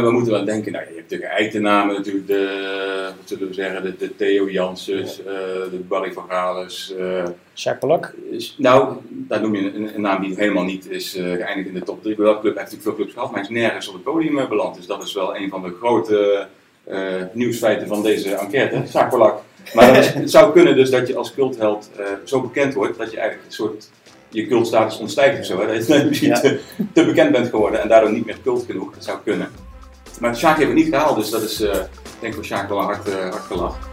Eh, we moeten wel denken, nou, je hebt natuurlijk eitennamen, natuurlijk de, wat zullen we zeggen, de, de Theo Janssens, eh, de Barry van Gales. eh, Jacques is- nou, daar noem je een, een naam die helemaal niet is eh, geëindigd in de top 3. Bij welke club heeft natuurlijk veel clubs gehad, maar hij is nergens op het podium beland. Dus dat is wel een van de grote eh, nieuwsfeiten van deze enquête. Jacques Polak. Maar dat is- het zou kunnen dus dat je als cultheld eh, zo bekend wordt dat je eigenlijk een soort je cultstatus ontstijgt of zo. Hè? Dat je misschien Ja. te, te bekend bent geworden en daardoor niet meer cult genoeg. Dat zou kunnen. Maar Sjaak heeft het niet gehaald, dus dat is eh, ik denk voor Sjaak wel een hard, eh, hard gelach.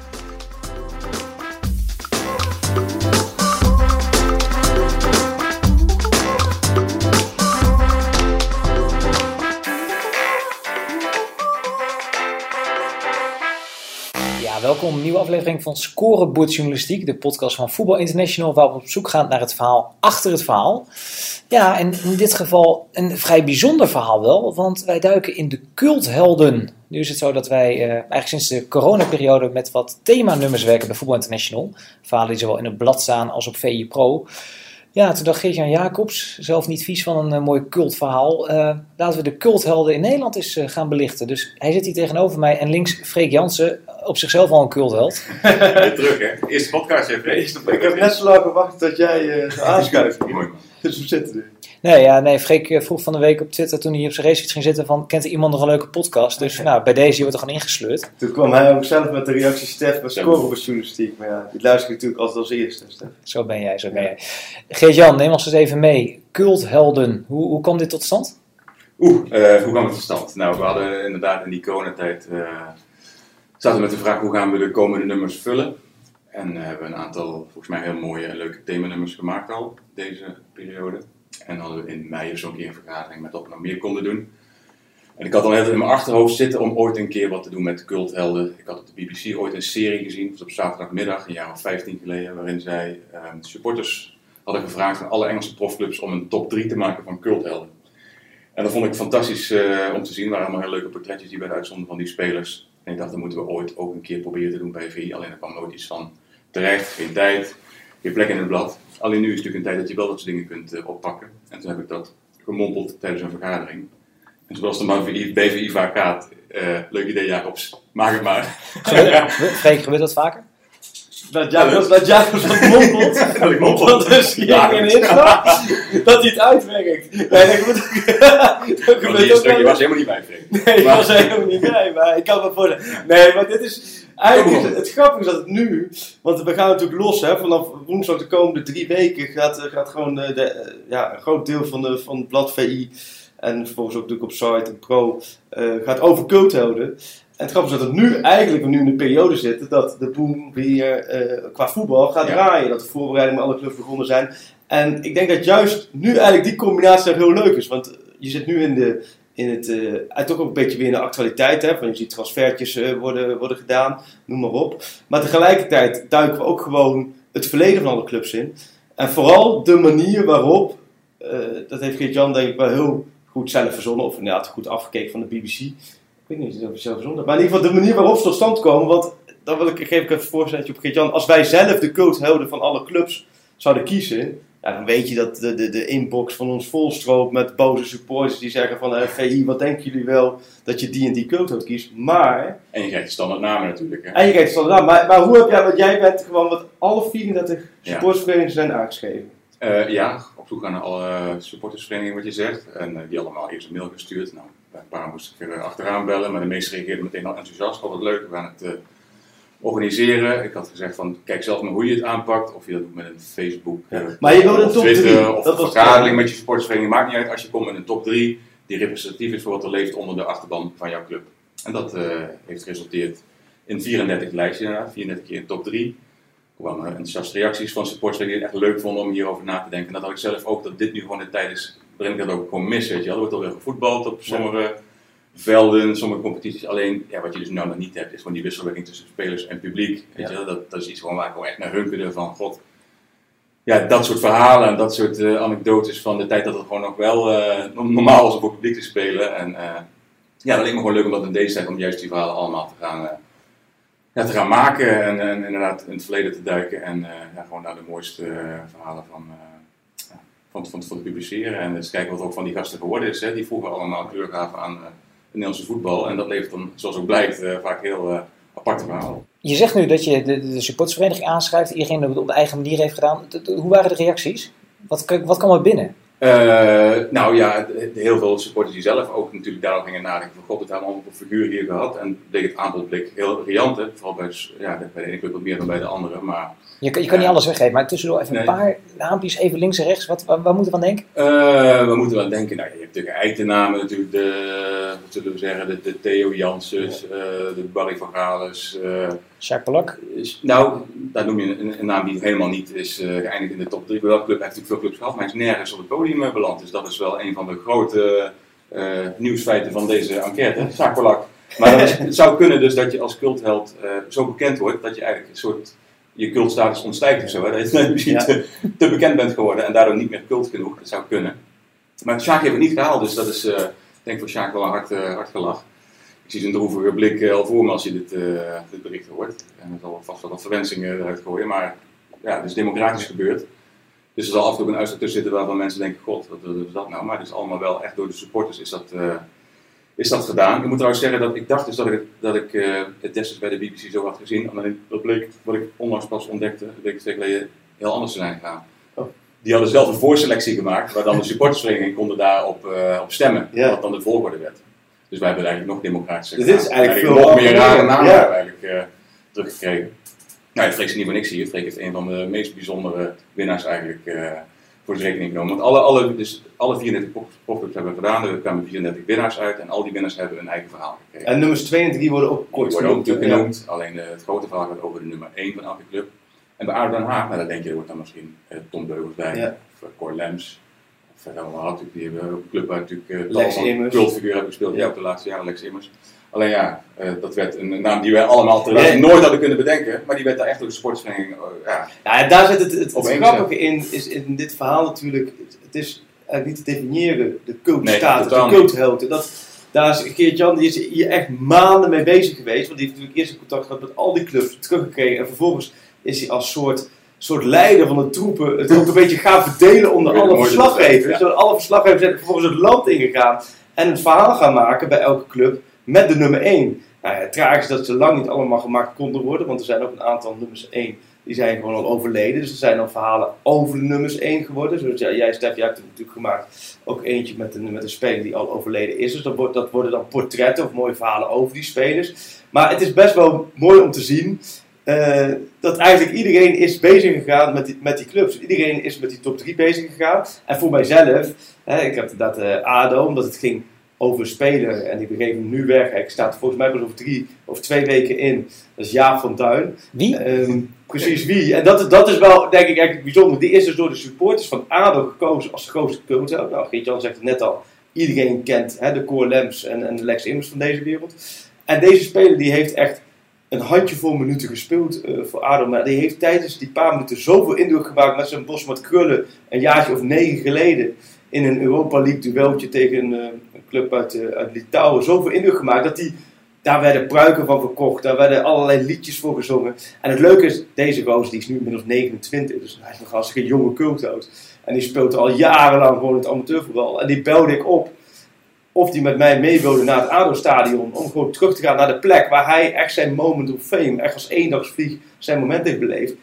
Welkom. Een nieuwe aflevering van Scorebord Journalistiek, de podcast van Voetbal International, waar we op zoek gaan naar het verhaal achter het verhaal. Ja, en in dit geval een vrij bijzonder verhaal wel, want wij duiken in de culthelden. Nu is het zo dat wij eh, eigenlijk sinds de coronaperiode met wat themanummers werken bij Voetbal International. Verhalen die zowel in het blad staan als op VI Pro. Ja, toen dacht Geert-Jan Jacobs, zelf niet vies van een eh, mooi cultverhaal. Eh, laten we de culthelden in Nederland eens eh, gaan belichten. Dus hij zit hier tegenover mij en links Freek Jansen, op zichzelf al een cultheld. Terug, hè? Eerste podcast? Eerste Ik heb net zo lang gewacht dat jij eh zou aanschuiven. Mooi. Dus we zitten. Nee, ja, nee, Freek eh, vroeg van de week op Twitter toen hij op zijn racefiets ging zitten van, kent er iemand nog een leuke podcast? Dus nou, bij deze wordt er gewoon ingesleurd. Toen kwam hij ook zelf met de reactie Stef scoren journalistiek. Maar ja, die luister ik natuurlijk altijd als eerste. Stef. Zo ben jij, zo ben jij. Geert-Jan, neem ons eens even mee. Culthelden, hoe, hoe kwam dit tot stand? Oeh, eh, hoe kwam het tot stand? Nou, we hadden inderdaad in die coronatijd eh zaten we met de vraag hoe gaan we de komende nummers vullen. En eh, hebben we een aantal, volgens mij heel mooie en leuke themanummers gemaakt al deze periode. En hadden we in mei zo'n keer een vergadering met wat we nog meer konden doen. En ik had al heel in mijn achterhoofd zitten om ooit een keer wat te doen met culthelden. Ik had op de BBC ooit een serie gezien, was op zaterdagmiddag, een jaar of 15 geleden, waarin zij eh, supporters hadden gevraagd van alle Engelse profclubs om een top 3 te maken van culthelden. En dat vond ik fantastisch eh, om te zien. Er waren allemaal hele leuke portretjes die werden uitzonden van die spelers. En ik dacht, dat moeten we ooit ook een keer proberen te doen bij VI. Alleen er kwam nooit iets van terecht, geen tijd, geen plek in het blad. Alleen nu is het natuurlijk een tijd dat je wel dat soort dingen kunt eh, oppakken. En toen heb ik dat gemompeld tijdens een vergadering. En zoals de man van BVI vaak gaat, eh, leuk idee Jacobs, maak het maar. Freek, gebeurt dat vaker? Dat Jacobs, dat Jacobs wat mompelt. Dat ik mompel. Er. Dat hij het uitwerkt. Nee, dat gebeurt ook. Dat stukje wel. was helemaal niet bij Freek. Nee, ik was er helemaal niet bij, maar ik kan me voorstellen. Nee, maar dit is. Eigenlijk het, het grappige is dat het nu. Want we gaan natuurlijk los, hè. Vanaf woensdag de komende drie weken gaat, eh, gaat gewoon de, de, eh, ja, een groot deel van, de, van het blad VI. En vervolgens ook natuurlijk op site en pro. eh, gaat over culthelden. En het grappige is dat het nu eigenlijk we nu in een periode zitten dat de boom weer eh, qua voetbal gaat Ja. draaien. Dat de voorbereidingen met alle clubs begonnen zijn. En ik denk dat juist nu eigenlijk die combinatie heel leuk is. Want je zit nu in de, in het, eh, toch ook een beetje weer in de actualiteit. Hè? Van je ziet transfertjes eh, worden, worden gedaan, noem maar op. Maar tegelijkertijd duiken we ook gewoon het verleden van alle clubs in. En vooral de manier waarop, eh, dat heeft Geert-Jan denk ik wel heel goed zelf verzonnen. Of inderdaad goed afgekeken van de BBC. Ik weet niet of hij het zelf verzonnen. Maar in ieder geval de manier waarop ze tot stand komen. Want dan wil ik, geef ik even een op Geert-Jan. Als wij zelf de culthelden van alle clubs zouden kiezen... Ja, dan weet je dat de, de, de inbox van ons volstroopt met boze supporters die zeggen van eh, VI, wat denken jullie wel dat je die en die cultheld kiest. Maar, En je krijgt de standaard namen natuurlijk. Hè? en je kijkt standaard aan, maar, maar hoe heb jij, want jij bent gewoon wat alle 34 Ja. supportersverenigingen zijn aangeschreven. Eh, ja, op zoek naar alle supportersverenigingen wat je zegt. En eh, die allemaal eerst een mail gestuurd. Nou, een paar moest ik weer achteraan bellen, maar de meeste reageerden meteen al enthousiast. Wat leuk, we gaan het eh, organiseren. Ik had gezegd van, kijk zelf maar hoe je het aanpakt. Of je dat doet met een Facebook, Ja. eh, Maar je wilde of top Twitter, drie, of dat een vergadering met je supportersvereniging. Maakt niet uit als je komt met een top 3 die representatief is voor wat er leeft onder de achterban van jouw club. En dat eh, heeft geresulteerd in 34 lijstjes inderdaad, 34 keer in top 3. Er kwamen enthousiaste reacties van supporters die het echt leuk vonden om hierover na te denken. En dat had ik zelf ook, dat dit nu gewoon de tijd is waarin ik dat ook gewoon mis. Weet je. Er wordt alweer gevoetbald op sommige velden, sommige competities. Alleen, ja, wat je dus nou nog niet hebt, is gewoon die wisselwerking tussen spelers en publiek. Weet Ja. je. wel. Dat, dat is iets gewoon waar ik gewoon echt naar hunkerde van, god. Ja, dat soort verhalen en dat soort eh, anekdotes van de tijd dat het gewoon nog wel eh, normaal was om voor publiek te spelen. En eh, ja, dat leek me gewoon leuk om dat in deze tijd, om juist die verhalen allemaal te gaan, ja, te gaan maken. En, en inderdaad in het verleden te duiken en ja, gewoon naar de mooiste verhalen van, van, van, van te publiceren. En eens kijken wat er ook van die gasten geworden is, hè, die vroeger allemaal kleur gaven aan Nederlandse voetbal. En dat levert dan, zoals ook blijkt, eh, vaak heel uh, aparte verhalen. Je zegt nu dat je de, de supportersvereniging aanschrijft, iedereen dat het op de eigen manier heeft gedaan. Hoe waren de reacties? Wat, wat kwam er binnen? Uh, nou ja, heel veel supporters die zelf ook natuurlijk daarop gingen nadenken van god, het hebben allemaal een figuur hier gehad. En bleek het aantal blik heel riant, vooral bij, ja, bij de ene club wat meer dan bij de andere. Maar, je, kan, je kan niet alles weggeven, maar tussendoor even een paar naampjes even links en rechts. Wat, waar, moeten we aan denken? Uh, we moeten wel denken, nou, je hebt natuurlijk eitennamen, natuurlijk de, wat zullen we zeggen, de, de Theo Janssens, de Barry van Gales. Jacques Polak? Nou, daar noem je een, een, naam die helemaal niet is geëindigd in de top 3. Bij welke club heeft natuurlijk veel clubs gehad, maar hij is nergens op het podium beland. Dus dat is wel een van de grote nieuwsfeiten van deze enquête, Jacques Polak. Maar is, het zou kunnen dus dat je als cultheld zo bekend wordt dat je eigenlijk een soort je cultstatus ontstijgt of zo. Hè? Dat je misschien te, te, bekend bent geworden en daardoor niet meer cult genoeg. Dat zou kunnen. Maar Sjaak heeft het niet gehaald, dus dat is uh, denk voor Sjaak wel een hard, uh, hard gelach. Ik zie zijn droevige blik al voor me als je dit, dit bericht hoort. En er zal vast wel wat verwensingen eruit gooien, maar ja, het is democratisch gebeurd. Dus er zal af en toe een uitstel tussen zitten waarvan mensen denken, god, wat is dat nou? Maar het is allemaal wel echt door de supporters is dat is dat gedaan. Ik moet trouwens zeggen dat ik dacht dus dat ik, dat ik uh, het destijds bij de BBC zo had gezien. Alleen dat bleek, wat ik onlangs pas ontdekte, een week geleden, heel anders te zijn gegaan. Oh. Die hadden zelf een voorselectie gemaakt, waar dan de supportersvereniging konden daarop uh, op stemmen. Ja. Wat dan de volgorde werd. Dus wij hebben eigenlijk nog democratischer Dit is eigenlijk, veel nog meer rare namen ja. eigenlijk, uh, teruggekregen. Nou, Freek is niet voor niks hier. Freek heeft een van de meest bijzondere winnaars eigenlijk voor zijn rekening genomen. Want alle, alle, dus alle 34 profclubs hebben we gedaan, er kwamen 34 winnaars uit en al die winnaars hebben een eigen verhaal gekregen. En nummers 2 en 3 worden ook kort worden ook natuurlijk genoemd, alleen het grote verhaal gaat over de nummer 1 van elke club. En bij ADO Den Haag, nou, dan denk je, er wordt dan misschien eh, Tom Beugels bij, ja. of Cor Lems. Uh, natuurlijk, die hebben een club waar natuurlijk uh, Lex Immers. cultfiguur hebben gespeeld, ja. de laatste jaren, Lex Immers. Alleen ja, uh, dat werd een naam die wij allemaal nee. nooit hadden kunnen bedenken, maar die werd daar echt door de sportsvereniging. Uh, ja, ja, en daar zit het, het, het grappige in, is in dit verhaal natuurlijk, het is eigenlijk niet te definiëren, de coachstatus, nee, de coachhelden. Dat, daar is Geert-Jan, die is hier echt maanden mee bezig geweest, want die heeft natuurlijk eerst in contact gehad met al die clubs, teruggekregen en vervolgens is hij als soort soort leider van de troepen het ook een beetje gaan verdelen onder alle verslaggevers. Ja. Alle verslaggevers zijn vervolgens het land ingegaan en het verhaal gaan maken bij elke club met de nummer 1. Nou ja, het traag is dat ze lang niet allemaal gemaakt konden worden, want er zijn ook een aantal nummers 1 die zijn gewoon al overleden. Dus er zijn al verhalen over de nummers 1 geworden. Zoals jij, Stef, jij hebt het natuurlijk gemaakt. Ook eentje met een, met een speler die al overleden is. Dus dat, wordt, dat worden dan portretten of mooie verhalen over die spelers. Maar het is best wel mooi om te zien uh, dat eigenlijk iedereen is bezig gegaan met die, met die clubs. Iedereen is met die top 3 bezig gegaan. En voor mijzelf, hè, ik heb dat uh, ADO, omdat het ging over een speler en die begeven hem nu weg. Hij staat volgens mij pas over drie of twee weken in. Dat is Jaap van Tuin. Wie? Um, precies wie. En dat, dat is wel, denk ik, eigenlijk bijzonder. Die is dus door de supporters van ADO gekozen als de grootste coach. Nou, Geert-Jan zegt het net al. Iedereen kent hè, de Core Lems en, en de Lex Immers van deze wereld. En deze speler die heeft echt een handjevol minuten gespeeld uh, voor ADO. Maar die heeft tijdens die paar minuten zoveel indruk gemaakt met zijn bos met krullen. Een jaartje of negen geleden in een Europa League dueltje tegen een, eh, een club uit, uh, uit Litouwen zoveel indruk gemaakt dat die, daar werden pruiken van verkocht, daar werden allerlei liedjes voor gezongen. En het leuke is, deze gozer die is nu inmiddels 29, dus hij is nog als een jonge culthout. En die speelt al jarenlang gewoon het amateurvoetbal. En die belde ik op of die met mij mee wilde naar het ADO-stadion om gewoon terug te gaan naar de plek waar hij echt zijn moment of fame, echt als eendagsvlieg zijn moment heeft beleefd.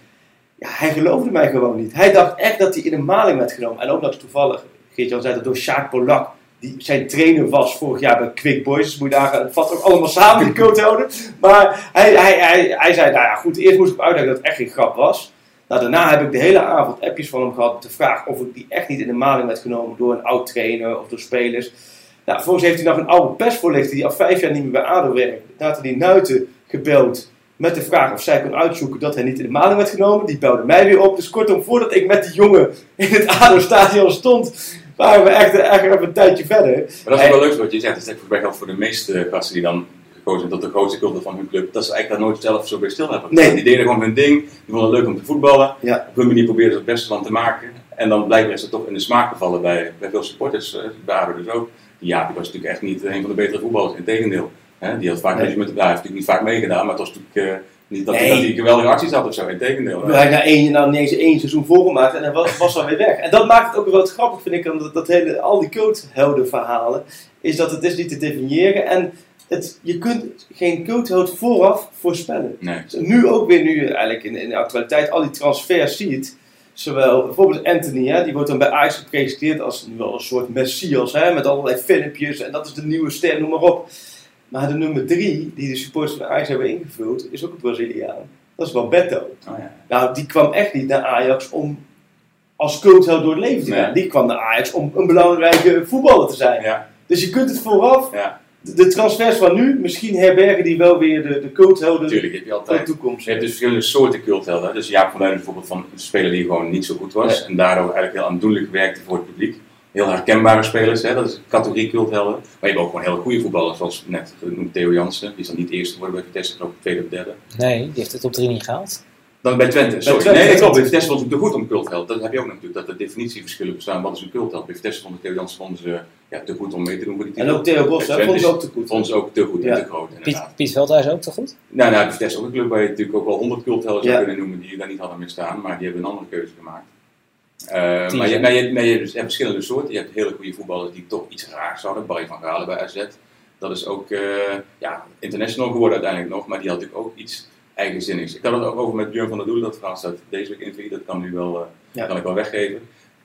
Ja, hij geloofde mij gewoon niet. Hij dacht echt dat hij in een maling werd genomen. En ook dat toevallig Geert-Jan zei dat door Sjaak Polak, die zijn trainer was vorig jaar bij Quick Boys. Dus moet je daar, het vat ook allemaal samen, die coach houden. Maar hij, hij, hij, hij zei, nou ja goed, eerst moest ik uitleggen dat het echt geen grap was. Nou, daarna heb ik de hele avond appjes van hem gehad de vraag of ik die echt niet in de maling werd genomen door een oud trainer of door spelers. Nou, vervolgens heeft hij nog een oude persvoorlichter die al vijf jaar niet meer bij ADO werkt. die Nuiten gebeld met de vraag of zij kon uitzoeken dat hij niet in de maling werd genomen. Die belde mij weer op. Dus kortom, voordat ik met die jongen in het ADO-stadion stond, waren we echt, echt even een tijdje verder. Maar dat is wel leuk wat je zegt. Dat is voor mij voor de meeste gasten die dan gekozen hebben tot de grootste cultuur van hun club. Dat ze eigenlijk daar nooit zelf zo bij stil hebben. Nee. Die deden gewoon hun ding. Die vonden het leuk om te voetballen. Ja. Op hun manier probeerden ze het beste van te maken. En dan blijkbaar is toch in de smaak gevallen bij, bij veel supporters. Bij ADO dus ook. Ja, die was natuurlijk echt niet een van de betere voetballers. Integendeel. Hè? Die had vaak nee. met, ja, heeft natuurlijk niet vaak meegedaan, maar het was natuurlijk... Uh, niet dat, nee. hij, dat hij geweldige acties had of zo, in tegendeel. Hij na één, nou niet eens één seizoen volgemaakt en hij was, was weer weg. En dat maakt het ook wel wat grappig, vind ik, dat, dat hele, al die coachhelden verhalen. is dat het is niet te definiëren. En het, je kunt geen cultheld vooraf voorspellen. Nee. Nu ook weer, nu eigenlijk in, in de actualiteit al die transfers ziet. Zowel bijvoorbeeld Anthony, hè, die wordt dan bij Ajax gepresenteerd als nu wel een soort messias. Hè, met allerlei filmpjes en dat is de nieuwe ster, noem maar op. Maar de nummer drie, die de supporters van Ajax hebben ingevuld, is ook een Braziliaan. Dat is Beto. Oh, ja. Nou, die kwam echt niet naar Ajax om als cultheld door het leven te Nee. gaan. Die kwam naar Ajax om een belangrijke voetballer te zijn. Ja, Dus je kunt het vooraf, ja, de, de transfers van nu, misschien herbergen die wel weer de, de culthelden natuurlijk heb je van de altijd. toekomst. Je hebt dus verschillende soorten culthelden. Dus Jaap van bijvoorbeeld van een speler die gewoon niet zo goed was. En daardoor eigenlijk heel aandoenlijk werkte voor het publiek. Heel herkenbare spelers, hè? dat is een categorie culthelden. Maar je hebt ook gewoon hele goede voetballers, zoals net genoemd Theo Jansen. Die is dan niet eerste geworden bij Vitesse, geloof ik tweede of derde. Nee, die heeft het op drie niet gehaald. Dan bij Twente, sorry. Twente. Nee, dat klopt. Bij Vitesse vond ik te goed om cultheld. Dat heb je ook natuurlijk, dat er definitieverschillen bestaan. Wat is een cultheld? Bij Vitesse vond ik Theo Jansen vonden ze ja, te goed om mee te doen voor die En ook Theo Bos, vond Twente ik ook te goed. Vonden ze ook te goed Ja. en te groot, Piet, inderdaad. Piet Veldhuis ook te goed? Nou, nou, Vitesse ook een club waar je natuurlijk ook wel 100 culthelden zou Ja. kunnen noemen die daar niet hadden meer staan, maar die hebben een andere keuze gemaakt. Eh, Tien maar je, zijn. maar je, maar je hebt dus je hebt verschillende soorten. Je hebt hele goede voetballers die toch iets raars hadden. Barry van Galen bij AZ. Dat is ook eh, ja, international geworden uiteindelijk nog, maar die had natuurlijk ook iets eigenzinnigs. Ik had het ook over met Björn van der Doelen, dat verhaal staat deze week in VI, dat kan nu wel, eh, Ja. kan ik wel weggeven.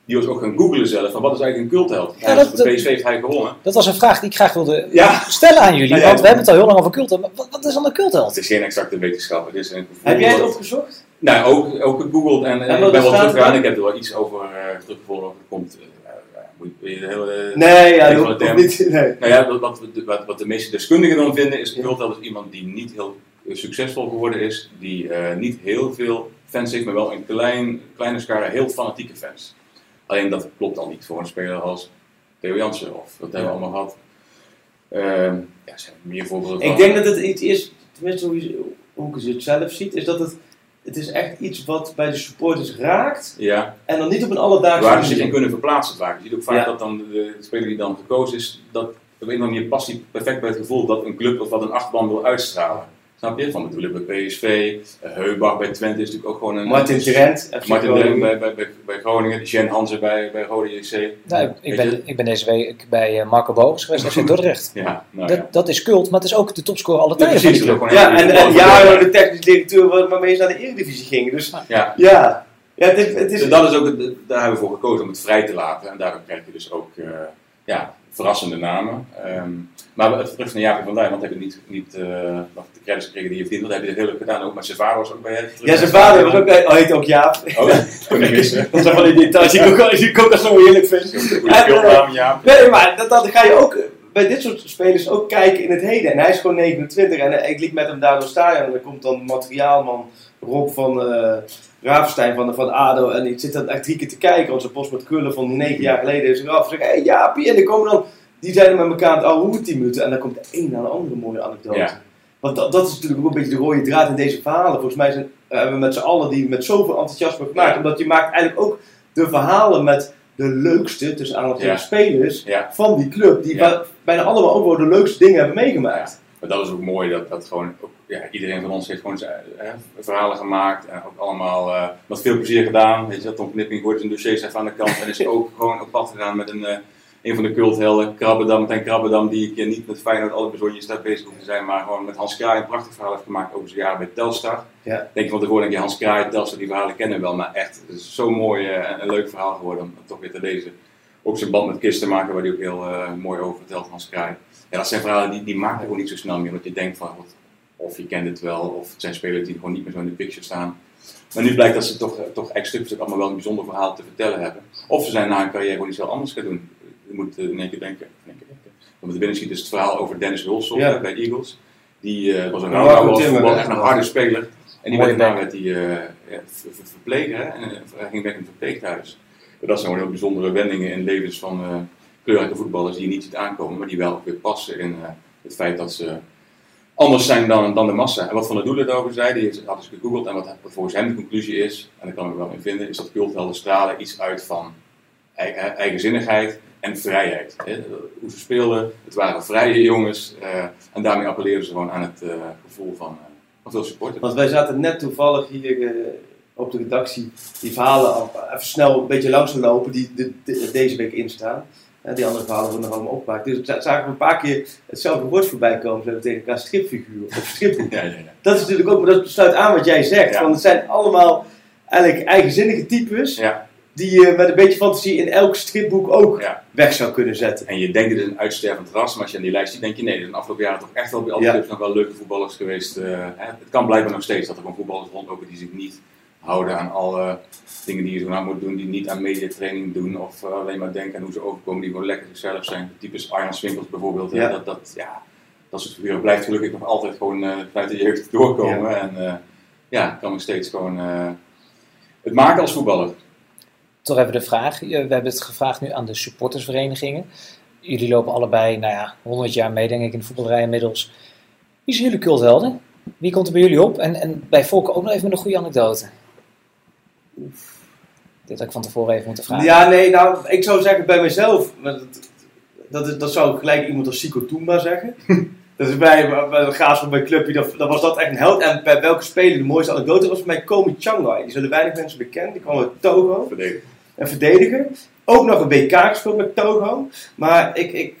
Die was ook gaan googlen zelf van wat is eigenlijk een cultheld. Ja, Hij dat- was bij PSV heeft hij gewonnen. Dat was een vraag die ik graag wilde Ja. stellen aan jullie. Ja, ja. Want we hebben het al heel lang over cultheld. Maar wat, wat is dan een cultheld? Het is geen exacte wetenschap. Het is een gevoel Heb jij het wat- opgezocht? Nou, ook, ook gegoogeld en, En wat ik ben wel teruggegaan. er? Ik heb er wel iets over uh, teruggevonden. Er komt, eh, eh, moet je de hele... Nee, ja, dat de niet. Nee. Nou ja, wat, wat, wat, wat de meeste deskundigen dan vinden is Ja. cultheld is iemand die niet heel eh, succesvol geworden is. Die eh, niet heel veel fans heeft, maar wel een klein, kleine schare heel fanatieke fans. Alleen dat klopt al niet voor een speler als Theo Jansen of dat hebben we allemaal gehad. Ehm ja, er zijn meer voorbeelden Ik denk dat het iets is, tenminste hoe, je, hoe ik het zelf ziet, is dat het, het is echt iets wat bij de supporters raakt. Ja, En dan niet op een alledaagse waar ze zich in kunnen verplaatsen vaak. Je ziet ook vaak Ja. dat dan de, speler die dan gekozen is, dat op een of andere manier past die perfect bij het gevoel dat een club of wat een achterban wil uitstralen. Snap je? Van bedoelen bij PSV, uh, Heubach bij Twente is natuurlijk ook gewoon een... Martin Trent. FC Martin. Drent bij, bij, bij, bij Groningen, Jen Hansen bij, bij Rode JC. Nou, ik, Weet ben, ik ben deze week bij eh, Marco Bogus geweest, FC Dordrecht. Ja, nou ja. Dat, dat is cult, maar het is ook de topscorer alle Ja, tijden die precies, Ja, gewoon en, en jaren de technisch directeur waar- waarmee ze naar de Eredivisie gingen. Dus Ja, ja, ja het, is- het is... Dus dat is ook, het- daar hebben we voor gekozen om het vrij te laten. En daarom krijg je dus ook eh, ja, verrassende namen. Ehm, maar het terug naar Jacob van Duin, want heb je niet, niet eh, nog de credits gekregen die je verdient. Dat heb je heel leuk gedaan ook. Maar zijn vader was ook bij je. Ja, zijn vader was ook, oh, heet ook Jaap. Oh, dat. Dat zijn van die details die ik ook, die ik ook echt zo heerlijk vind. Goede En, speelnaam, ja. Nee, maar dat, dat ga je ook bij dit soort spelers ook kijken in het heden. En hij is gewoon 29 en eh, ik liep met hem daar door stadion en er komt dan materiaalman Rob van eh Ravenstein van, van ADO en ik zit dan echt drie keer te kijken. Onze post met Kullen van negen jaar geleden is eraf. En zeg hé hey, Jaapie, en dan komen dan, die zijn met elkaar aan het ouwe hoeren 10 minuten en dan komt de een naar de andere mooie anekdote. Ja. Want dat, dat is natuurlijk ook een beetje de rode draad in deze verhalen. Volgens mij zijn, eh, hebben we met z'n allen die met zoveel enthousiasme gemaakt. Ja. Omdat je maakt eigenlijk ook de verhalen met de leukste, tussen aanhalingstekens, Ja. spelers van die club. Die bijna allemaal ook wel de leukste dingen hebben meegemaakt. Maar dat is ook mooi, dat, dat gewoon, ook, ja, iedereen van ons heeft gewoon zijn eh, verhalen gemaakt. En ook allemaal eh, met veel plezier gedaan. Weet je, dat Tom Knipping gooit zijn dossiers even aan de kant. En is ook gewoon op pad gegaan met een, een van de culthelden, Krabbedam, Martijn Krabbedam. Die ik eh, niet met Feyenoord alle bezonjes daar bezig hoef te zijn. Maar gewoon met Hans Kraai een prachtig verhaal heeft gemaakt over zijn jaren bij Telstar. Ja. Denk je van tevoren, je Hans Kraai, Telstar, die verhalen kennen we wel. Maar echt, het is zo'n mooi eh, en een leuk verhaal geworden om toch weer te lezen. Ook zijn band met Kist te maken, waar hij ook heel eh, mooi over vertelt, Hans Kraai. Ja, dat zijn verhalen die, die maken gewoon niet zo snel meer. Want je denkt van, wat, of je kent het wel, of het zijn spelers die gewoon niet meer zo in de picture staan. Maar nu blijkt dat ze toch, toch echt stuk allemaal wel een bijzonder verhaal te vertellen hebben. Of ze zijn na hun carrière gewoon iets heel anders gaan doen. Je moet eh, in één keer denken. in één keer denken. Wat me te binnen schiet is het verhaal over Dennis Ja. eh, bij Eagles. Die eh, was een oude voetbal, hè? echt een harde speler. En die werd, eh, ja, ver- ver- verpleger hè? en hij ging weg in het verpleeghuis. Dat zijn gewoon heel bijzondere wendingen in levens van kleurrijke voetballers die je niet ziet aankomen, maar die wel weer passen in het feit dat ze anders zijn dan, dan de massa. En wat Van der Doelen daarover zei, die heeft- had eens gegoogeld en wat, volgens hem de conclusie is, en daar kan ik me wel in vinden, is dat culthelden stralen iets uit van ei- ei- eigenzinnigheid en vrijheid. Hè? Hoe ze speelden, het waren vrije jongens eh, en daarmee appelleren ze gewoon aan het eh, gevoel van, eh, van veel supporters. Want wij zaten net toevallig hier op de redactie die verhalen al even snel een beetje langs te lopen die de, de- deze week instaan. Die andere verhalen worden nog allemaal opgemaakt. Dus za- zagen we een paar keer hetzelfde woord voorbij komen. Ze hebben tegen elkaar stripfiguur of stripboek. Ja, ja, ja. Dat is natuurlijk ook, maar dat sluit aan wat jij zegt. Want het zijn allemaal eigenlijk eigenzinnige types. Ja. Die je met een beetje fantasie in elk stripboek ook Ja. weg zou kunnen zetten. En je denkt het is een uitstervend ras, maar als je aan die lijst ziet, denk je nee, er zijn de afgelopen jaren toch echt wel bij alle Ja. clubs nog wel leuke voetballers geweest. eh, hè. Het kan blijkbaar nog steeds dat er gewoon voetballers rondlopen die zich niet houden aan alle dingen die je zo nou moet doen, die niet aan mediatraining doen of eh, alleen maar denken aan hoe ze overkomen, die gewoon lekker zichzelf zijn. Typisch Arjan Swinkels bijvoorbeeld. Ja. Dat, dat, ja, dat soort figuren blijft gelukkig nog altijd gewoon eh, vanuit de jeugd doorkomen. En eh, ja, kan nog steeds gewoon eh, het maken als voetballer. Toch even de vraag. eh, We hebben het gevraagd nu aan de supportersverenigingen. Jullie lopen allebei, nou ja, 100 jaar mee, denk ik, in de voetballerij inmiddels. Wie zijn jullie culthelden? Wie komt er bij jullie op? En, en bij Volker ook nog even met een goede anekdote. Dit had ik van tevoren even moeten vragen. Ja, nee, nou, ik zou zeggen bij mezelf. Dat, dat, dat zou gelijk iemand als Sico Toomba zeggen. dat is bij, bij de Graafschap bij Clubje, dat, dat was dat echt een held. En bij welke speler de mooiste anekdote was mij Komi Changai. Die zullen weinig mensen bekend. Die kwam uit Togo. Een verdediger. Ook nog een WK gespeeld met Togo. Maar ik, ik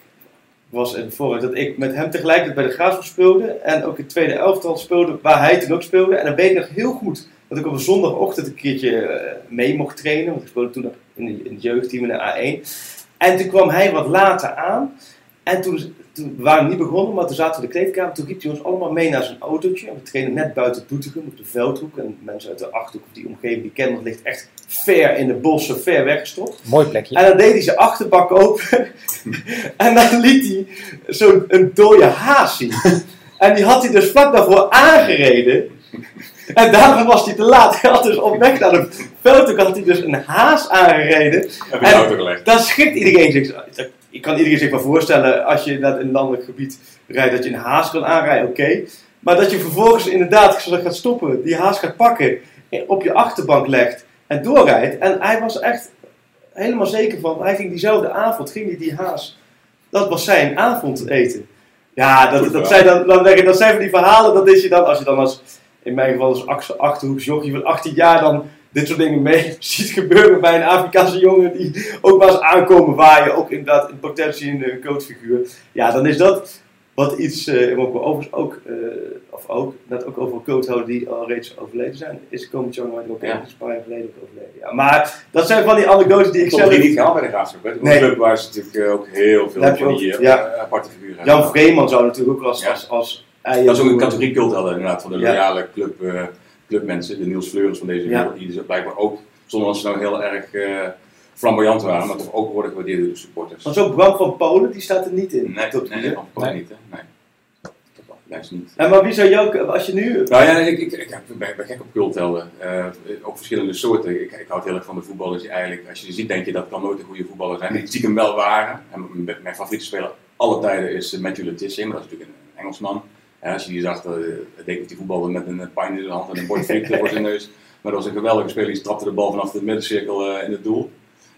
was in dat ik met hem tegelijkertijd bij de Graafschap speelde. En ook in het tweede elftal speelde, waar hij toen ook speelde. En dan weet ik nog heel goed dat ik op een zondagochtend een keertje eh, mee mocht trainen. Want ik speelde toen nog in, de, in het jeugdteam in de A1. En toen kwam hij wat later aan. En toen, toen we waren we niet begonnen, maar toen zaten we in de kleedkamer. Toen riep hij ons allemaal mee naar zijn autootje. En we trainen net buiten Doetinchem op de Veldhoek. En mensen uit de Achterhoek of die omgeving, die kennen dat ligt echt ver in de bossen, ver weggestopt. Mooi plekje. En dan deed hij zijn achterbak open. en dan liet hij zo'n een dode haas zien. en die had hij dus vlak daarvoor aangereden. En daarom was hij te laat. Hij had dus op weg naar de veldhoek had hij dus een haas aangereden. Heb je En- auto gelegd? Dan schikt iedereen zich. Ik kan iedereen zich wel voorstellen als je in een landelijk gebied rijdt dat je een haas kan aanrijden, oké. Maar dat je vervolgens inderdaad gaat stoppen, die haas gaat pakken, op je achterbank legt en doorrijdt. En hij was echt helemaal zeker van, hij ging diezelfde avond, ging hij die haas. Dat was zijn avondeten. Ja, dat, dat, zijn dan, dan, dat zijn van die verhalen, dat is je dan, als je dan als, in mijn geval als ach- achterhoeks jochie van 18 jaar dan dit soort dingen mee ziet gebeuren bij een Afrikaanse jongen die ook maar eens aankomen waaien, ook inderdaad in potentie een coachfiguur. Ja, dan is dat wat iets, eh wat we overigens ook, eh, of ook, net ook over coach houden die al reeds overleden zijn, is Komi Chong ook Ja. een paar jaar geleden ook overleden. Ja, maar dat zijn van die anekdotes die ik Ik zelf... niet gehaald bij de Graafschap. hè. De Nee. club waar ze natuurlijk eh, ook heel veel van die ja. aparte figuren Jan. Vreeman zou natuurlijk ook als... Als, als Dat is ook een categorie culthelden inderdaad, van de Ja. loyale club, clubmensen. De Niels Fleuris van deze wereld, die dus blijkbaar ook, zonder dat ze nou heel erg eh, flamboyant waren, maar toch ook worden gewaardeerd door de supporters. Want zo'n Bram van Polen, die staat er niet in. Nee, nee, dat ik Nee. niet. Hè? Nee. Lijst niet. En maar wie zou jou, als je nu... Nou ja, ik, ik, ik ben, ben gek op culthelden. Eh, ook verschillende soorten. Ik, ik houd heel erg van de voetballers die eigenlijk, als je ze ziet, denk je dat kan nooit een goede voetballer zijn. Die stiekem wel waren. En mijn, favoriete speler alle tijden is Matthew Letitia, maar dat is natuurlijk een Engelsman. Als je die zag, uh, denk ik dat die voetbalde met een pijn in de hand en een bord flikte voor zijn neus. Maar dat was een geweldige speler, die trapte de bal vanaf de middencirkel eh, in het doel.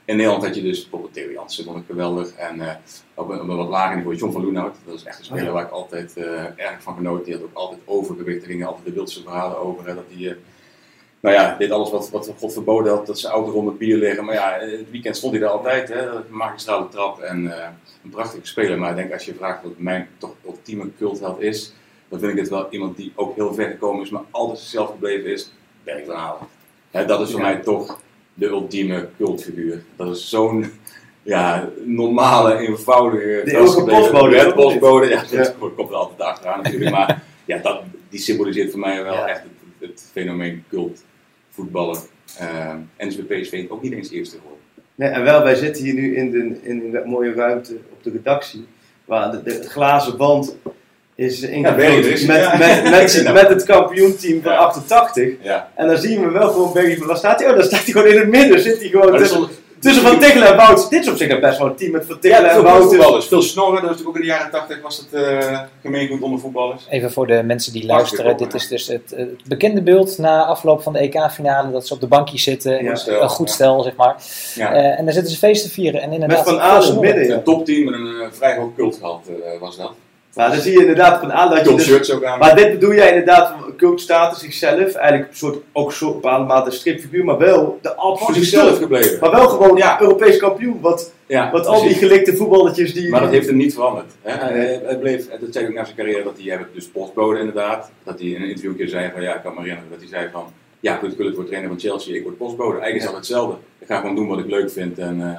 In Nederland had je dus bijvoorbeeld Theo Jansen, vond ik geweldig. En eh, op, een, op een wat lager niveau John van Loenhout. Dat is echt een speler Oh ja. waar ik altijd eh, erg van genoot. Die had ook altijd overgewicht. Er gingen altijd de wildste verhalen over. Hè, dat hij, eh, nou ja, deed alles wat, wat God verboden had. Dat zijn auto rond het bier liggen. Maar ja, het weekend stond hij er altijd. Hè, magistrale trap en eh, een prachtige speler. Maar ik denk als je vraagt wat mijn toch ultieme cultheld is. Dan vind ik het wel iemand die ook heel ver gekomen is. Maar altijd zichzelf gebleven is. Berg van Halen. Dat is voor Ja. mij toch de ultieme cultfiguur. Dat is zo'n ja, normale, eenvoudige... De eeuwige postbode, Ja, toch? postbode, ja, Ja. dat komt er altijd achteraan natuurlijk. Maar ja, dat, die symboliseert voor mij wel Ja. echt het, het fenomeen cult, voetballen. Uh, NSB PSV ook niet eens eerste geworden. Nee, en wel, wij zitten hier nu in, de, in een mooie ruimte op de redactie. Waar de, de glazen band is Ja, Berry met, ja. met, met, met, dat. het kampioenteam van Ja. 88. Ja, En dan zien we wel gewoon Berry van, waar staat hij? Oh, dan staat hij gewoon in het midden. Zit hij gewoon tussen, tussen Van Tichelen en Wouters. Dit is op zich best wel een team met Van Tichelen ja, en voetballers, veel snorren. Dat was natuurlijk ook in de jaren 80 was het uh, gemeengoed onder voetballers. Even voor de mensen die luisteren. Dit is dus het, het bekende beeld na afloop van de EK-finale. Dat ze op de bankjes zitten. Ja. Goed stel, een goed ja. stel, zeg maar. Ja. Eh, en daar zitten ze feest te vieren. En Met inderdaad, Van in het snorren. midden. Een topteam met een eh, vrij hoog cultgehalt eh, was dat. Maar dan zie je inderdaad van aan dat je... Dus- shirts ook aan. maar dit bedoel jij inderdaad van coachstatus zichzelf, eigenlijk een soort, ook een soort bepaalde mate stripfiguur, maar wel de absolute zichzelf gebleven. Maar wel gewoon Ja. Europees kampioen, wat, Ja, wat al die gelikte voetballetjes die... Maar dat heeft hem niet veranderd. Hè? Hij, hij bleef, dat zei ook na zijn carrière, dat hij, werd dus postbode inderdaad. Dat hij in een interview een keer zei van, ja, ik kan me herinneren dat hij zei van, ja, goed, ik wil het voor trainer van Chelsea, ik word postbode. Eigenlijk is dat hetzelfde. Ik ga gewoon doen wat ik leuk vind en eh,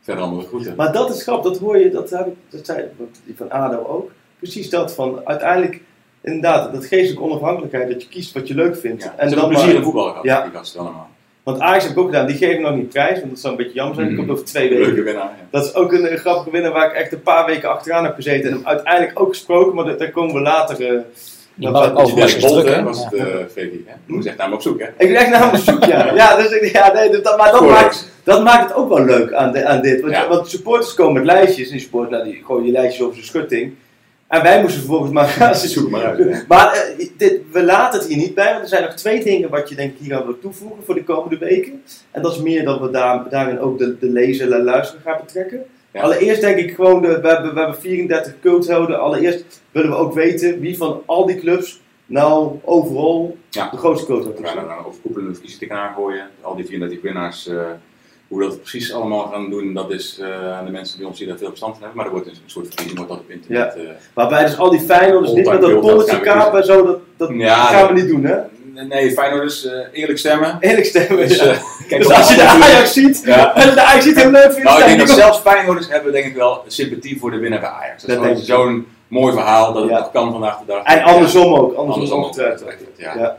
verder allemaal groeten. Maar dat is grappig, dat hoor je, dat, heb ik, dat zei die van ADO ook. Precies dat, van uiteindelijk, inderdaad, dat geestelijke onafhankelijkheid, dat je kiest wat je leuk vindt. Ja, en ze dan hebben plezier in voetbal gehad, Ja. die gasten allemaal. want Ajax heb ik ook gedaan, die geven nog niet prijs, want dat zou een beetje jammer zijn. Die Mhm. komt over twee weken. Leuke winnaar. Ja. Dat is ook een, eh, grappige winnaar waar ik echt een paar weken achteraan heb gezeten en hem uiteindelijk ook gesproken, maar daar- daar komen we later. eh, ik druk, hè, hè? was het, Ja. eh Freddy, hè? Je moest echt naar hem op zoek, hè? Ik ben echt naar hem op zoek, ja. ja, dus, ik- ja nee, dat, maar dat maakt, dat maakt het ook wel leuk aan, de- aan dit. Want, Ja. want supporters komen met lijstjes en die supporters, nou, die gooien die lijstjes over zijn schutting. En wij moesten vervolgens maar gaan Zoek maar uit. hè. Maar eh, dit, we laten het hier niet bij, want er zijn nog twee dingen wat je denk ik hier aan wil toevoegen voor de komende weken. En dat is meer dat we daar, daarin ook de, de lezer en luisteraar gaan betrekken. Ja. Allereerst denk ik gewoon, de, we, hebben, we hebben 34 culthelden. Allereerst willen we ook weten wie van al die clubs nou overal Ja. de grootste We cultheld is. gaan er dan overkoepelende verkiezingen tegenaan gooien. Al die 34 winnaars, eh, hoe dat precies allemaal gaan doen, dat is eh, aan de mensen bij ons die daar veel verstand van hebben. Maar er wordt een soort verkiezing wordt dat op internet. eh, Waarbij dus al die Feyenoorders niet met dat we kapen en zo, dat, dat Ja, gaan we dat- niet doen hè. nee, Feyenoorders, eh eerlijk stemmen. Eerlijk stemmen. Dus, ja. eh, kijk, dus als je de Ajax ziet, Ja. de Ajax ziet heel leuk vindt, Nou, ik denk dat zelfs Feyenoorders hebben denk ik wel sympathie voor de winnaar bij Ajax. Dat, Dat is zo'n mooi verhaal dat het nog kan vandaag de dag. En andersom ook, andersom, Andersom ook. ongetwijfeld. Ja.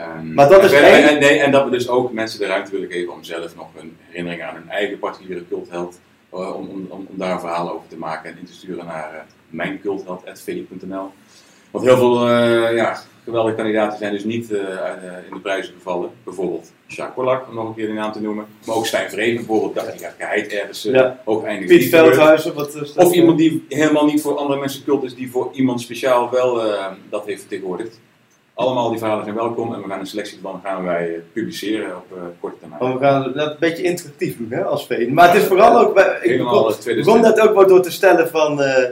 Ehm, Maar dat en is en, nee, en dat we dus ook mensen de ruimte willen geven om zelf nog een herinnering aan hun eigen particuliere cultheld, eh, om, om, om, daar een verhaal over te maken en in te sturen naar uh, mijncultheld.philip.nl. Want heel veel eh, ja, geweldige kandidaten zijn dus niet eh, eh, in de prijzen gevallen. Bijvoorbeeld Jacques om nog een keer de naam te noemen. Maar ook Stijn Vreven bijvoorbeeld, dacht ik, ja, geheid ergens eh, Ja. ook eindigen. Piet. Veldhuizen, wat? Of iemand die helemaal niet voor andere mensen cult is, die voor iemand speciaal wel eh, dat heeft vertegenwoordigd. Allemaal die verhalen zijn welkom en we gaan een selectie van gaan wij eh, publiceren op eh, korte termijn. Maar we gaan dat een beetje interactief doen hè, als VN. Maar het is vooral ook, ik begon, net ook wel door te stellen van, eh,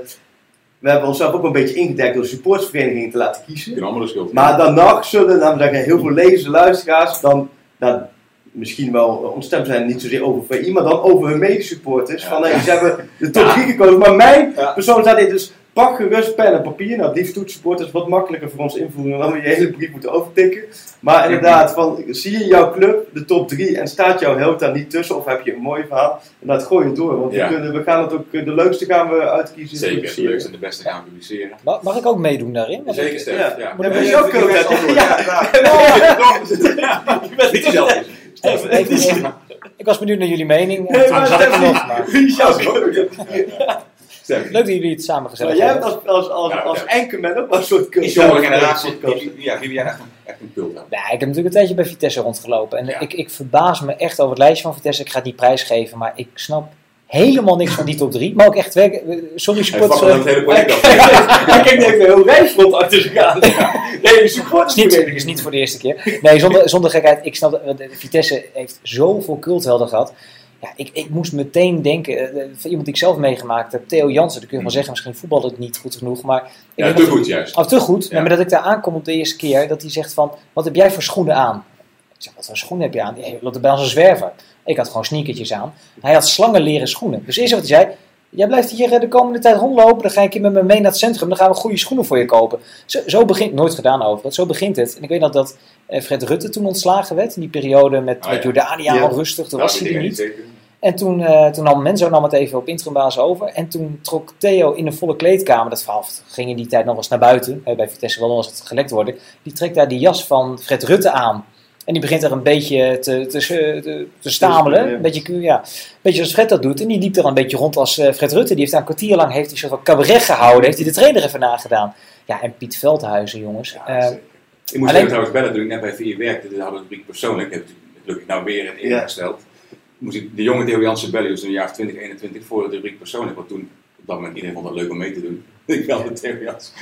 we hebben onszelf ook een beetje ingedekt door supportsverenigingen te laten kiezen. De schuld Maar dan nog zullen, dan zeggen heel veel lezers en luisteraars dan, dan misschien wel ontstemd zijn, niet zozeer over VI, maar dan over hun medesupporters. Ja. Van hey, ze hebben de top Ja. 3 gekozen, maar mijn persoon staat in. Dus pak gerust pen en papier. Nou, liefst toetsenbord is wat makkelijker voor ons invoeren dan we je hele brief moeten overtikken. Maar inderdaad, van, zie je jouw club, de top 3, en staat jouw held daar niet tussen, of heb je een mooi verhaal, en dat gooi je door. Want Ja. we, kunnen, we gaan het ook, de leukste gaan we uitkiezen. Zeker, de leukste en de beste gaan publiceren. Mag, mag ik ook meedoen daarin? Zeker, Stef. ja. Ja. Ja, ben je ook coach? Ja, ja. Niet jezelf. Even- even- even- ik was benieuwd naar jullie mening. Nee, maar er. Maar Leuk dat jullie het samen gezellig Maar jij hebt hebben. als, als, als, Ja, als ja. anchorman ook wel een soort Die jonge generatie, die- ja, jij echt een, echt een cult. Ja, ik heb natuurlijk een tijdje bij Vitesse rondgelopen. En Ja. ik, ik verbaas me echt over het lijstje van Vitesse. Ik ga het niet prijsgeven, maar ik snap helemaal niks van die top 3. Maar ook echt werk. Sorry, supporters. het. Hij kijkt even heel rijfront achter zich aan. Nee, Het is niet, supportersvereniging. is niet voor de eerste keer. Nee, zonder, zonder gekheid. Ik snap dat Vitesse heeft zoveel culthelden gehad. Ja, ik, ik moest meteen denken, eh, iemand die ik zelf meegemaakt heb, Theo Jansen. Dan kun je wel zeggen, misschien voetbalde het niet goed genoeg. Maar Ja, te goed juist. Oh, te goed. Ja. Maar dat ik daar aankom op de eerste keer, dat hij zegt van, wat heb jij voor schoenen aan? Ik zeg, wat voor schoenen heb je aan? Hij loopt bij als een zwerver. Ik had gewoon sneakertjes aan. Hij had slangenleren schoenen. Dus eerst wat hij zei, jij blijft hier eh, de komende tijd rondlopen, dan ga ik je met me mee naar het centrum, dan gaan we goede schoenen voor je kopen. Zo, zo begint, nooit gedaan over, zo begint het. En ik weet nog dat eh, Fred Rutte toen ontslagen werd, in die periode met, Ah, met ja. Jordania Ja. al rustig, toen Nou, was hij er niet. zeker. En toen, eh, toen nam Menzo nam het even op interimbasis over. En toen trok Theo in een volle kleedkamer. Dat verhaal ging in die tijd nog eens naar buiten. Bij Vitesse wel nog eens het gelekt worden. Die trekt daar die jas van Fred Rutte aan. En die begint er een beetje te, te, te, te stamelen. Ja. Een beetje, ja, een beetje zoals Fred dat doet. En die liep er een beetje rond als eh, Fred Rutte. Die heeft daar een kwartier lang heeft hij een soort van cabaret gehouden. Heeft hij de trainer even nagedaan. Ja, en Piet Veldhuizen, jongens. Ja, Eh. Ik moest alleen- even trouwens bellen toen ik net bij VI werkte. Dit hadden we persoonlijk. Ik heb het gelukkig nou weer een Ja. ingesteld. Moest ik de jonge Theo Jansen bellen, dus in een jaar of 2021 voor de rubriek persoonlijk. Want toen, dat moment, iedereen vond het leuk om mee te doen. ik belde Theo Jansen.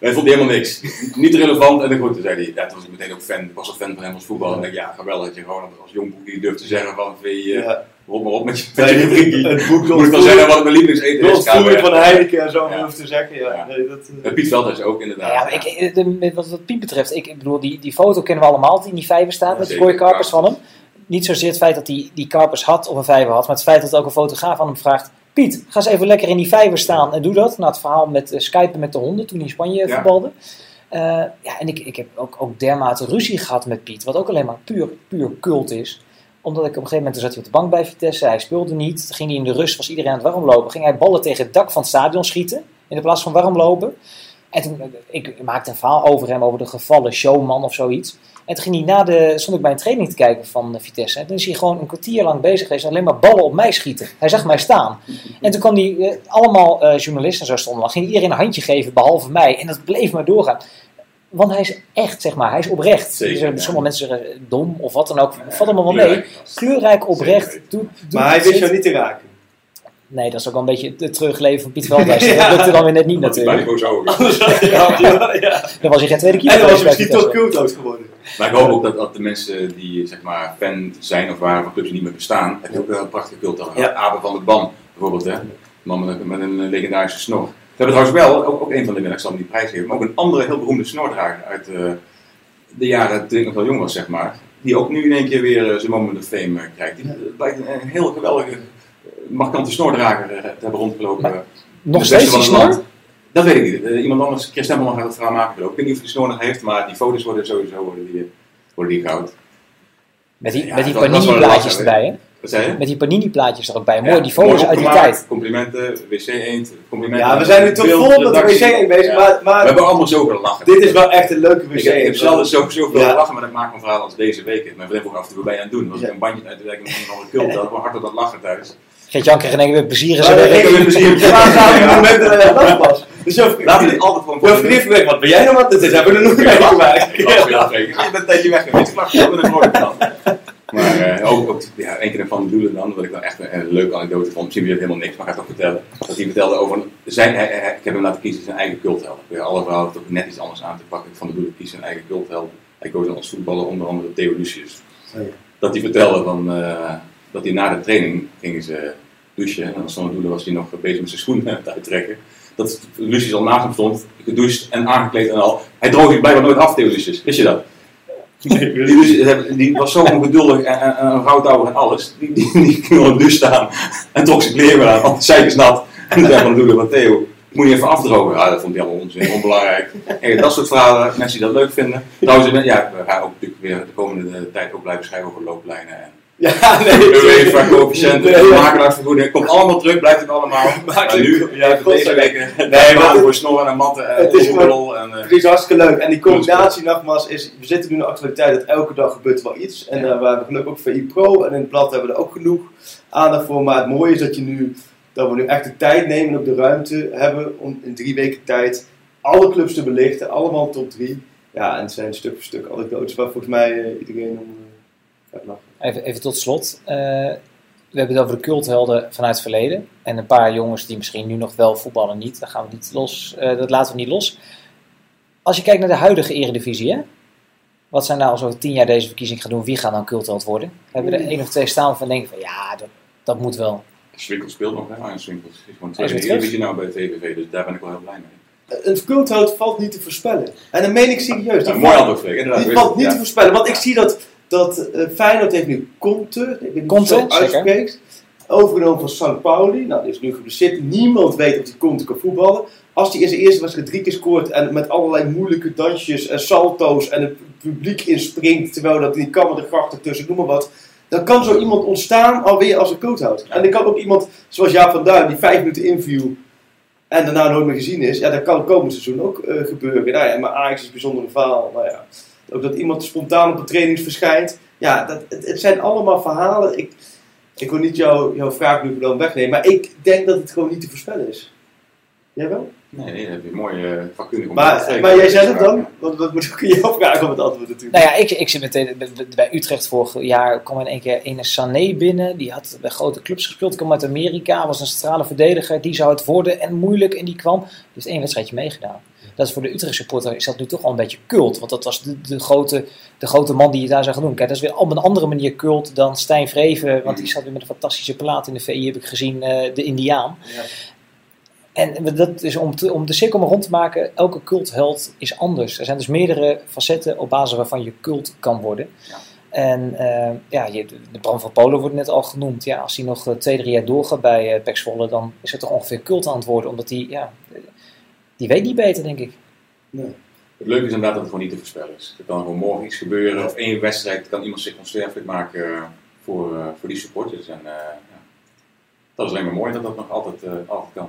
Hij vond helemaal niks. Niet relevant. En dan goed, toen zei hij, ja, toen was ik meteen ook fan. Ik was een fan van hem als voetbal. En ik dacht, ja, geweldig dat je gewoon als jong boekje durft te zeggen van VI, eh, Ja. rot maar op met je, met je het boek Moet wel zeggen wat mijn lievelingseten is. Losvoering van Heineken en zo, Ja. hoef te zeggen. Ja, Ja. Nee, dat, eh, Eh, Piet Veldhuis ook inderdaad. Ja, maar ik, eh, de- met wat, wat Piet betreft, ik, ik bedoel, die, die foto kennen we allemaal die in die vijver staat Ja, met de mooie karpers van hem. Niet zozeer het feit dat hij die karpers had of een vijver had, maar het feit dat ook een fotograaf aan hem vraagt: Piet, ga eens even lekker in die vijver staan en doe dat. Na het verhaal met uh, Skypen met de honden toen hij in Spanje Ja. voetbalde. Eh, ja, en ik, ik heb ook, ook dermate ruzie gehad met Piet, wat ook alleen maar puur, puur cult is. Omdat ik op een gegeven moment, zat hij op de bank bij Vitesse, hij speelde niet. Ging hij in de rust, was iedereen aan het warmlopen. Ging hij ballen tegen het dak van het stadion schieten, in de plaats van warmlopen. En toen, eh, ik maakte een verhaal over hem, over de gevallen showman of zoiets. En toen ging hij na de, stond ik bij een training te kijken van eh, Vitesse. En toen is hij gewoon een kwartier lang bezig geweest en alleen maar ballen op mij schieten. Hij zag mij staan. En toen kwam hij, eh, allemaal eh, journalisten zo stonden, dan ging iedereen een handje geven behalve mij. En dat bleef maar doorgaan. Want hij is echt, zeg maar, hij is oprecht. Zeker, Dus, ja. Sommige mensen zeggen dom of wat dan ook. Ja, Valt allemaal wel mee. kleurrijk oprecht. Maar hij wist jou niet te raken. Nee, dat is ook wel een beetje het terugleven van Piet Veldhuis. Ja. Dat lukte dan weer net niet natuurlijk. boos over. Anders ja, ja. Dan was hij geen tweede keeper En dan was misschien toch culto's geworden. Maar ik hoop ook dat, dat de mensen die zeg maar, fan zijn of waren van clubs die niet meer bestaan, heb je ook wel een prachtige cult dan. Ja. Abe van der Ban bijvoorbeeld, hè? Een man met een, met een legendarische snor. We hebben trouwens wel, ook, ook een van de winnaars, ik zal hem die prijs geven, maar ook een andere heel beroemde snordrager uit eh, de jaren toen ik nog wel jong was, zeg maar. Die ook nu in één keer weer eh, zijn moment of fame eh, krijgt. Die blijkt een, een heel geweldige, markante snordrager eh, te hebben rondgelopen. Maar eh, Nog steeds die van snor? Dat weet ik niet. Eh, iemand anders, Chris Temmelman gaat het verhaal maken ik. Ik weet niet of hij die snor nog heeft, maar die foto's worden sowieso worden die, worden die goud. Met die, Ja, met die dat- dat panini-plaatjes lachen, erbij, hè? Wat zei je? Met die panini-plaatjes er ook bij. Mooi, Ja, die foto's uit die tijd. Complimenten, WC Eend, complimenten. Ja, we zijn nu toch vol met de wc bezig, Ja. maar, We maar hebben allemaal zo gelachen. dit is wel echt een leuke wc. Ik heb, ik heb zelden zo, zoveel Ja. gelachen met het maken van verhalen als deze week. Mijn vriend vroeg af en toe, je aan het doen? Was Ja. ik een bandje uit de werk met een andere cult, had ik wel hard op dat lachen thuis. Geert-Jan kreeg in één keer weer plezier ik ik heb heb een plezier. Ja, maar samen op het moment dat het dat was. Dus je Laten we dit altijd gewoon je hoeft niet verwekt, wat ben jij nou wat? Dit hebben we er nog mee gemaakt. Ja, zeker. Je bent een tijdje weg geweest. Ik lach wel met een mooie. Maar eh, ook, ook ja, een keer van de doelen dan, wat ik dan echt een, een leuke anekdote vond. Misschien weer helemaal niks, maar ik ga het toch vertellen. Dat hij vertelde over zijn, hij- hij- ik heb hem laten kiezen zijn eigen cultheld. Bij alle verhalen toch net iets anders aan te pakken. Van de doelen kiest zijn eigen cultheld. Hij koos dan als voetballer onder andere Theo Lucius. Oh ja. Dat hij vertelde van, eh, dat hij na de training gingen ze douchen. En als de doelen was hij nog bezig met zijn schoenen te uittrekken. Dat Lucius al naast hem stond, gedoucht en aangekleed en al. Hij droog zich blijkbaar nooit af, Theo Lucius. Wist je dat? Die, Lucius, die was zo ongeduldig en, en, en een rouwtouwer en alles. Die, die, die ging douche staan en trok zijn kleren weer aan, want zij is nat. En toen zei van de doelen van Theo, moet je even afdrogen. Ja, dat vond hij allemaal onzin, onbelangrijk. En dat soort verhalen, mensen die dat leuk vinden. Trouwens, ja, we gaan ook natuurlijk weer de komende tijd ook blijven schrijven over looplijnen en Ja, nee. UEFA, coëfficiënten, Nee, makelaarsvergoeding. Komt allemaal terug, blijft het allemaal. Maar nu, Ja, deze godzijdank. week, Nee, maar voor snorren en matten en is roeperol en... eh, Het is hartstikke leuk. En die combinatie nogmaals is, we zitten nu in de actualiteit dat elke dag gebeurt wel iets. En eh, we hebben gelukkig ook VI Pro en in het blad hebben we er ook genoeg aandacht voor. Maar het mooie is dat, je nu, dat we nu echt de tijd nemen en ook de ruimte hebben om in drie weken tijd alle clubs te belichten. Allemaal top drie. Ja, en het zijn stuk voor stuk anekdotes waar volgens mij eh, iedereen om eh, gaat lachen. Even, even tot slot. Eh, we hebben het over de culthelden vanuit het verleden. En een paar jongens die misschien nu nog wel voetballen niet. Dat gaan we niet los. eh, dat laten we niet los. Als je kijkt naar de huidige eredivisie, hè? Wat zijn nou als we tien jaar deze verkiezing gaan doen? Wie gaat dan cultheld worden? We hebben er één of twee staan van denken van ja, dat, dat moet wel. Swinkel speelt nog, hè? Arjen Swinkel is gewoon tweede divisie nou bij TVV, dus daar ben ik wel heel blij mee. Een culthout valt niet te voorspellen. En dat meen ik serieus. Ja, mooi valt- antwoord. Inderdaad, Die valt niet ja. te voorspellen. Want ik zie dat, dat eh, Feyenoord heeft nu Conte, ik weet Conte, uitspreekt, overgenomen van St. Pauli. Nou, die is nu geblesseerd. Niemand weet of die Conte kan voetballen. Als hij in zijn eerste wedstrijd drie keer scoort en met allerlei moeilijke dansjes en salto's en het publiek inspringt terwijl dat niet kan met de grachten tussen, noem maar wat. Dan kan zo iemand ontstaan alweer als een coachhoud. En dan kan ook iemand zoals Jaap van Duin die vijf minuten interview en daarna nooit meer gezien is. Ja, dat kan komend seizoen ook eh, gebeuren. Nou ja, maar Ajax is een bijzondere verhaal. Nou ja, ook dat iemand spontaan op de trainings verschijnt. Ja, dat, het, het zijn allemaal verhalen. Ik, ik wil niet jou, jouw vraag nu dan wegnemen, maar ik denk dat het gewoon niet te voorspellen is. Jij wel? Nee, nee, dat heb je mooi uh, vakkundig om te Maar, maar jij zegt het dan? Want dat moet ik jou vragen om het antwoord natuurlijk. Nou ja, ik, ik zit meteen bij- Utrecht vorig jaar. kwam in één keer een Sané binnen. Die had bij grote clubs gespeeld. kwam uit Amerika. Was een centrale verdediger. Die zou het worden. En moeilijk. En die kwam. Die heeft één wedstrijdje meegedaan. Dat is voor de Utrecht supporter is dat nu toch al een beetje cult. Want dat was de, de, grote, de grote man die je daar zou gaan doen. Kijk, dat is weer op een andere manier cult dan Stijn Vreven. Want die zat weer met een fantastische plaat in de VI, heb ik gezien, eh, de Indiaan. Ja. En dat is om, te, om de cirkel maar rond te maken, elke cultheld is anders. Er zijn dus meerdere facetten op basis waarvan je cult kan worden. Ja. En eh, ja, je, de Bram van Polen wordt net al genoemd. Ja, als hij nog eh, twee, drie jaar doorgaat bij uh, Pek Zwolle, dan is het toch ongeveer cult aan het worden. Omdat hij, ja, die weet niet beter, denk ik. Nee. Het leuke is inderdaad dat het gewoon niet te voorspellen is. Er kan gewoon morgen iets gebeuren of één wedstrijd kan iemand zich onsterfelijk maken eh, voor, uh, voor die supporters. En uh, ja. dat is alleen maar mooi dat dat nog altijd, altijd kan.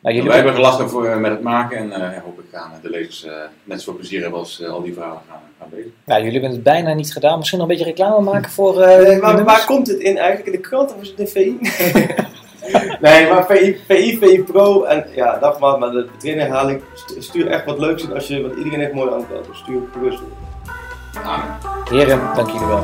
Nou, jullie wij hebben gelachen voor, met het maken en ja, hoop ik gaan de lezers net zoveel plezier hebben als al die verhalen gaan, gaan lezen. Nou, jullie hebben het bijna niet gedaan. Misschien nog een beetje reclame maken voor. nee, maar waar komt het in eigenlijk? In de krant of is het in VI? nee, maar VI, VI, Pro en ja, nogmaals, maar de trainherhaling, stuur echt wat leuks in als je, want iedereen heeft mooie antwoorden, dus stuur gerust. Heren, dank jullie wel.